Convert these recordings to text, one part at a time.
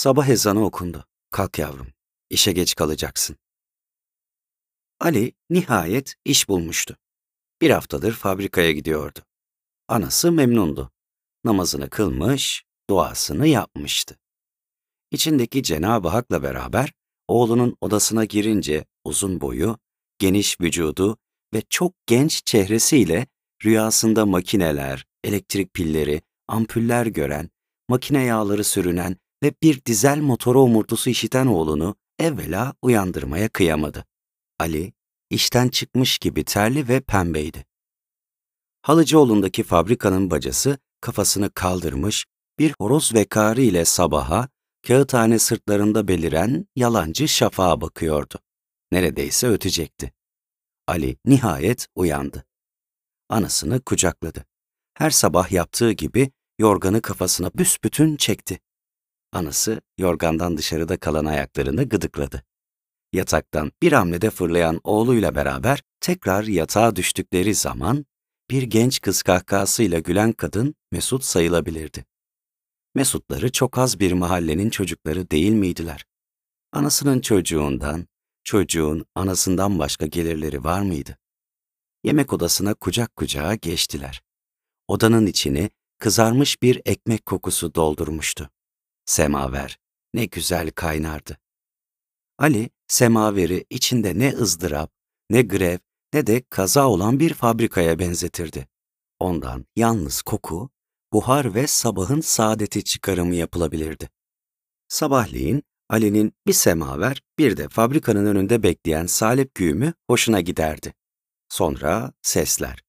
Sabah ezanı okundu. Kalk yavrum, işe geç kalacaksın. Ali nihayet iş bulmuştu. Bir haftadır fabrikaya gidiyordu. Anası memnundu. Namazını kılmış, duasını yapmıştı. İçindeki Cenab-ı Hak'la beraber oğlunun odasına girince uzun boyu, geniş vücudu ve çok genç çehresiyle rüyasında makineler, elektrik pilleri, ampuller gören, makine yağları sürünen ve bir dizel motoru omurtusu işiten oğlunu evvela uyandırmaya kıyamadı. Ali, işten çıkmış gibi terli ve pembeydi. Halıcıoğlu'ndaki fabrikanın bacası kafasını kaldırmış, bir horoz vekarı ile sabaha, kağıthane sırtlarında beliren yalancı şafağa bakıyordu. Neredeyse ötecekti. Ali nihayet uyandı. Anasını kucakladı. Her sabah yaptığı gibi yorganı kafasına büsbütün çekti. Anası yorgandan dışarıda kalan ayaklarını gıdıkladı. Yataktan bir hamlede fırlayan oğluyla beraber tekrar yatağa düştükleri zaman bir genç kız kahkahasıyla gülen kadın Mesut sayılabilirdi. Mesutları çok az bir mahallenin çocukları değil miydiler? Anasının çocuğundan, çocuğun anasından başka gelirleri var mıydı? Yemek odasına kucak kucağa geçtiler. Odanın içini kızarmış bir ekmek kokusu doldurmuştu. Semaver ne güzel kaynardı. Ali semaveri içinde ne ızdırap, ne grev, ne de kaza olan bir fabrikaya benzetirdi. Ondan yalnız koku, buhar ve sabahın saadeti çıkarımı yapılabilirdi. Sabahleyin Ali'nin bir semaver bir de fabrikanın önünde bekleyen salep güğümü hoşuna giderdi. Sonra sesler.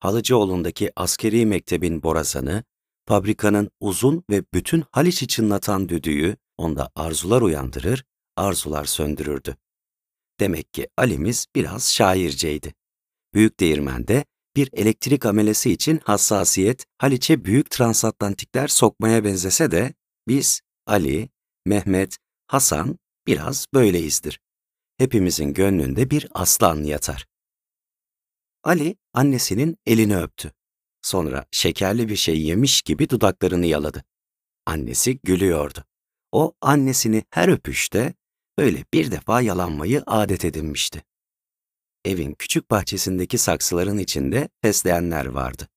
Halıcıoğlu'ndaki askeri mektebin borazanı, fabrikanın uzun ve bütün Haliç'i çınlatan düdüğü onda arzular uyandırır, arzular söndürürdü. Demek ki Ali'miz biraz şairceydi. Büyük değirmende bir elektrik amelesi için hassasiyet Haliç'e büyük transatlantikler sokmaya benzese de biz Ali, Mehmet, Hasan biraz böyleyizdir. Hepimizin gönlünde bir aslan yatar. Ali annesinin elini öptü. Sonra şekerli bir şey yemiş gibi dudaklarını yaladı. Annesi gülüyordu. O annesini her öpüşte böyle bir defa yalanmayı adet edinmişti. Evin küçük bahçesindeki saksıların içinde fesleğenler vardı.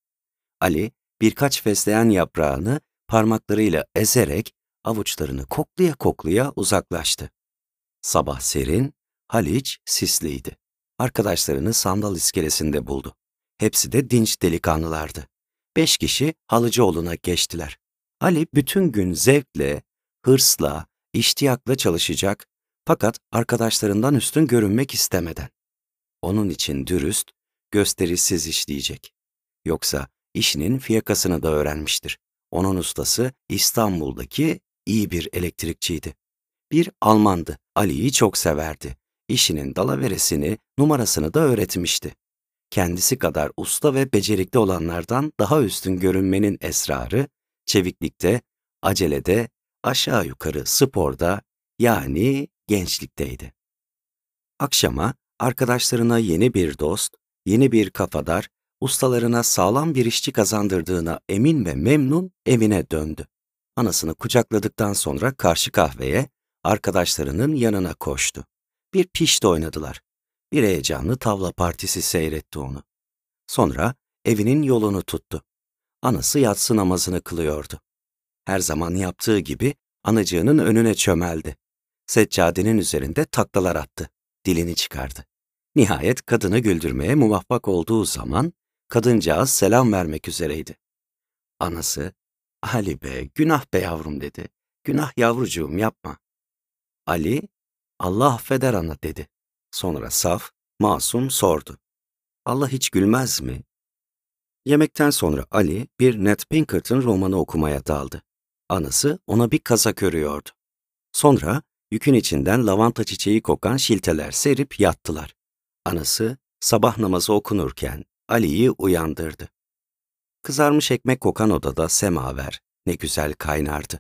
Ali birkaç fesleğen yaprağını parmaklarıyla ezerek avuçlarını koklaya koklaya uzaklaştı. Sabah serin, Haliç sisliydi. Arkadaşlarını sandal iskelesinde buldu. Hepsi de dinç delikanlılardı. Beş kişi Halıcıoğlu'na geçtiler. Ali bütün gün zevkle, hırsla, iştiyakla çalışacak fakat arkadaşlarından üstün görünmek istemeden. Onun için dürüst, gösterişsiz işleyecek. Yoksa işinin fiyakasını da öğrenmiştir. Onun ustası İstanbul'daki iyi bir elektrikçiydi. Bir Almandı, Ali'yi çok severdi. İşinin dalaveresini, numarasını da öğretmişti. Kendisi kadar usta ve becerikli olanlardan daha üstün görünmenin esrarı, çeviklikte, acelede, aşağı yukarı sporda, yani gençlikteydi. Akşama arkadaşlarına yeni bir dost, yeni bir kafadar, ustalarına sağlam bir işçi kazandırdığına emin ve memnun evine döndü. Anasını kucakladıktan sonra karşı kahveye, arkadaşlarının yanına koştu. Bir pişti oynadılar. Bir heyecanlı tavla partisi seyretti onu. Sonra evinin yolunu tuttu. Anası yatsı namazını kılıyordu. Her zaman yaptığı gibi anacığının önüne çömeldi. Seccadenin üzerinde taklalar attı. Dilini çıkardı. Nihayet kadını güldürmeye muvaffak olduğu zaman kadıncağız selam vermek üzereydi. Anası, Ali be, günah be yavrum dedi. Günah yavrucuğum yapma. Ali, Allah affeder ana dedi. Sonra saf, masum sordu. Allah hiç gülmez mi? Yemekten sonra Ali bir Ned Pinkerton romanı okumaya daldı. Anası ona bir kazak örüyordu. Sonra yükün içinden lavanta çiçeği kokan şilteler serip yattılar. Anası sabah namazı okunurken Ali'yi uyandırdı. Kızarmış ekmek kokan odada semaver ne güzel kaynardı.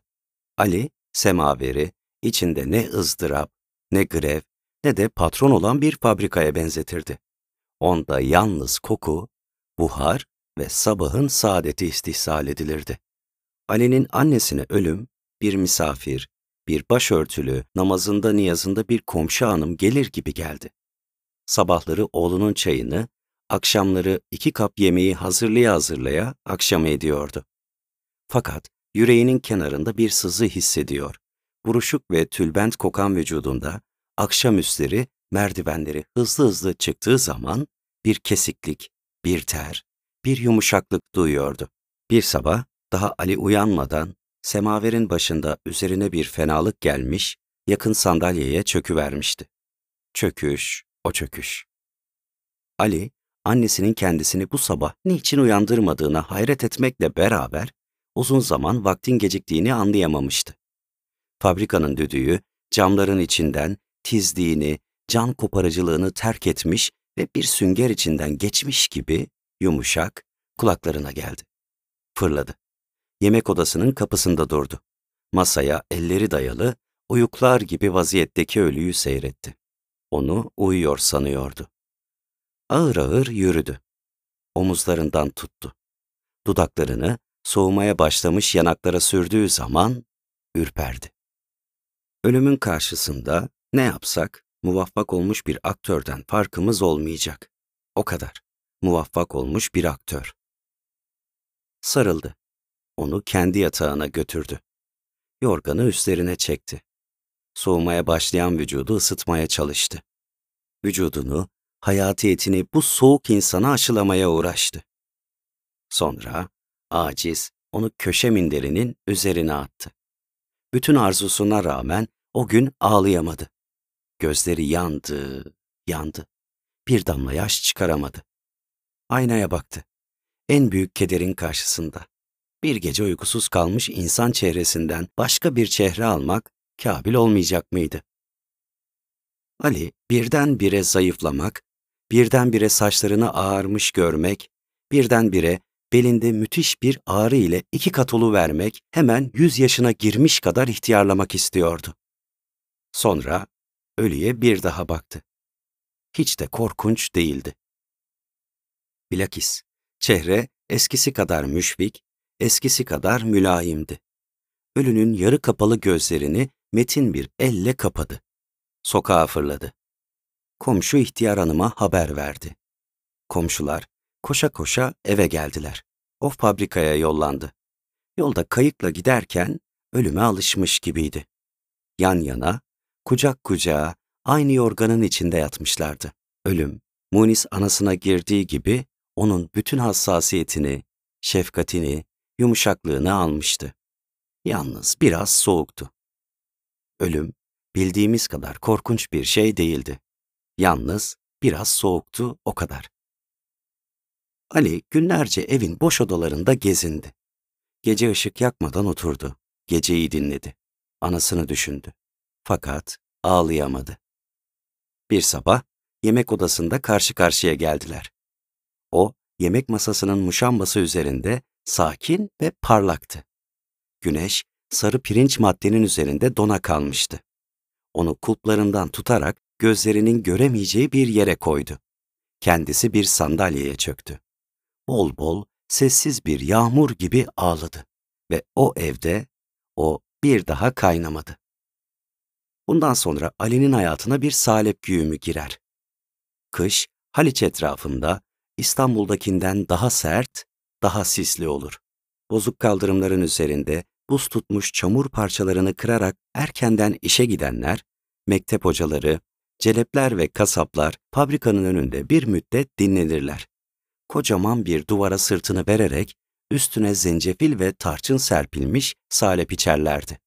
Ali semaveri içinde ne ızdırap, ne grev, ne de patron olan bir fabrikaya benzetirdi. Onda yalnız koku, buhar ve sabahın saadeti istihsal edilirdi. Ali'nin annesine ölüm, bir misafir, bir başörtülü, namazında niyazında bir komşu hanım gelir gibi geldi. Sabahları oğlunun çayını, akşamları iki kap yemeği hazırlaya hazırlaya akşam ediyordu. Fakat yüreğinin kenarında bir sızı hissediyor. Buruşuk ve tülbent kokan vücudunda akşamüstleri merdivenleri hızlı hızlı çıktığı zaman bir kesiklik, bir ter, bir yumuşaklık duyuyordu. Bir sabah daha Ali uyanmadan semaverin başında üzerine bir fenalık gelmiş, yakın sandalyeye çöküvermişti. Çöküş, o çöküş. Ali, annesinin kendisini bu sabah niçin uyandırmadığına hayret etmekle beraber uzun zaman vaktin geciktiğini anlayamamıştı. Fabrikanın düdüğü camların içinden tizliğini, can koparıcılığını terk etmiş ve bir sünger içinden geçmiş gibi yumuşak kulaklarına geldi. Fırladı. Yemek odasının kapısında durdu. Masaya elleri dayalı, uyuklar gibi vaziyetteki ölüyü seyretti. Onu uyuyor sanıyordu. Ağır ağır yürüdü. Omuzlarından tuttu. Dudaklarını soğumaya başlamış yanaklara sürdüğü zaman ürperdi. Ölümün karşısında ne yapsak muvaffak olmuş bir aktörden farkımız olmayacak. O kadar. Muvaffak olmuş bir aktör. Sarıldı. Onu kendi yatağına götürdü. Yorganı üstlerine çekti. Soğumaya başlayan vücudu ısıtmaya çalıştı. Vücudunu, hayatiyetini bu soğuk insana aşılamaya uğraştı. Sonra aciz onu köşe minderinin üzerine attı. Bütün arzusuna rağmen o gün ağlayamadı. Gözleri yandı, yandı. Bir damla yaş çıkaramadı. Aynaya baktı. En büyük kederin karşısında. Bir gece uykusuz kalmış insan çehresinden başka bir çehre almak kabil olmayacak mıydı? Ali birdenbire zayıflamak, birdenbire saçlarını ağarmış görmek, birdenbire belinde müthiş bir ağrı ile iki kat vermek, hemen yüz yaşına girmiş kadar ihtiyarlamak istiyordu. Sonra ölüye bir daha baktı. Hiç de korkunç değildi. Bilakis çehre eskisi kadar müşfik, eskisi kadar mülayimdi. Ölünün yarı kapalı gözlerini metin bir elle kapadı. Sokağa fırladı. Komşu ihtiyar hanıma haber verdi. Komşular koşa koşa eve geldiler. O fabrikaya yollandı. Yolda kayıkla giderken ölüme alışmış gibiydi. Yan yana, kucak kucağa, aynı yorganın içinde yatmışlardı. Ölüm, Munis anasına girdiği gibi onun bütün hassasiyetini, şefkatini, yumuşaklığını almıştı. Yalnız biraz soğuktu. Ölüm, bildiğimiz kadar korkunç bir şey değildi. Yalnız biraz soğuktu o kadar. Ali günlerce evin boş odalarında gezindi. Gece ışık yakmadan oturdu. Geceyi dinledi. Anasını düşündü. Fakat ağlayamadı. Bir sabah yemek odasında karşı karşıya geldiler. O, yemek masasının muşambası üzerinde sakin ve parlaktı. Güneş, sarı pirinç maddenin üzerinde dona kalmıştı. Onu kulplarından tutarak gözlerinin göremeyeceği bir yere koydu. Kendisi bir sandalyeye çöktü. Bol bol, sessiz bir yağmur gibi ağladı ve o evde o bir daha kaynamadı. Bundan sonra Ali'nin hayatına bir salep güğümü girer. Kış, Haliç etrafında İstanbul'dakinden daha sert, daha sisli olur. Bozuk kaldırımların üzerinde buz tutmuş çamur parçalarını kırarak erkenden işe gidenler, mektep hocaları, celepler ve kasaplar fabrikanın önünde bir müddet dinlenirler. Kocaman bir duvara sırtını vererek üstüne zencefil ve tarçın serpilmiş salep içerlerdi.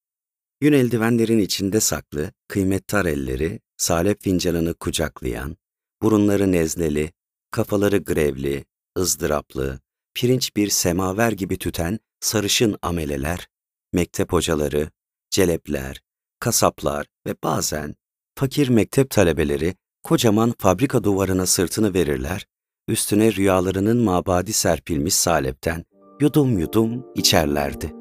Yün eldivenlerin içinde saklı, kıymettar elleri, salep fincanını kucaklayan, burunları nezneli, kafaları grevli, ızdıraplı, pirinç bir semaver gibi tüten sarışın ameleler, mektep hocaları, celepler, kasaplar ve bazen fakir mektep talebeleri kocaman fabrika duvarına sırtını verirler, üstüne rüyalarının mabadi serpilmiş salepten yudum yudum içerlerdi.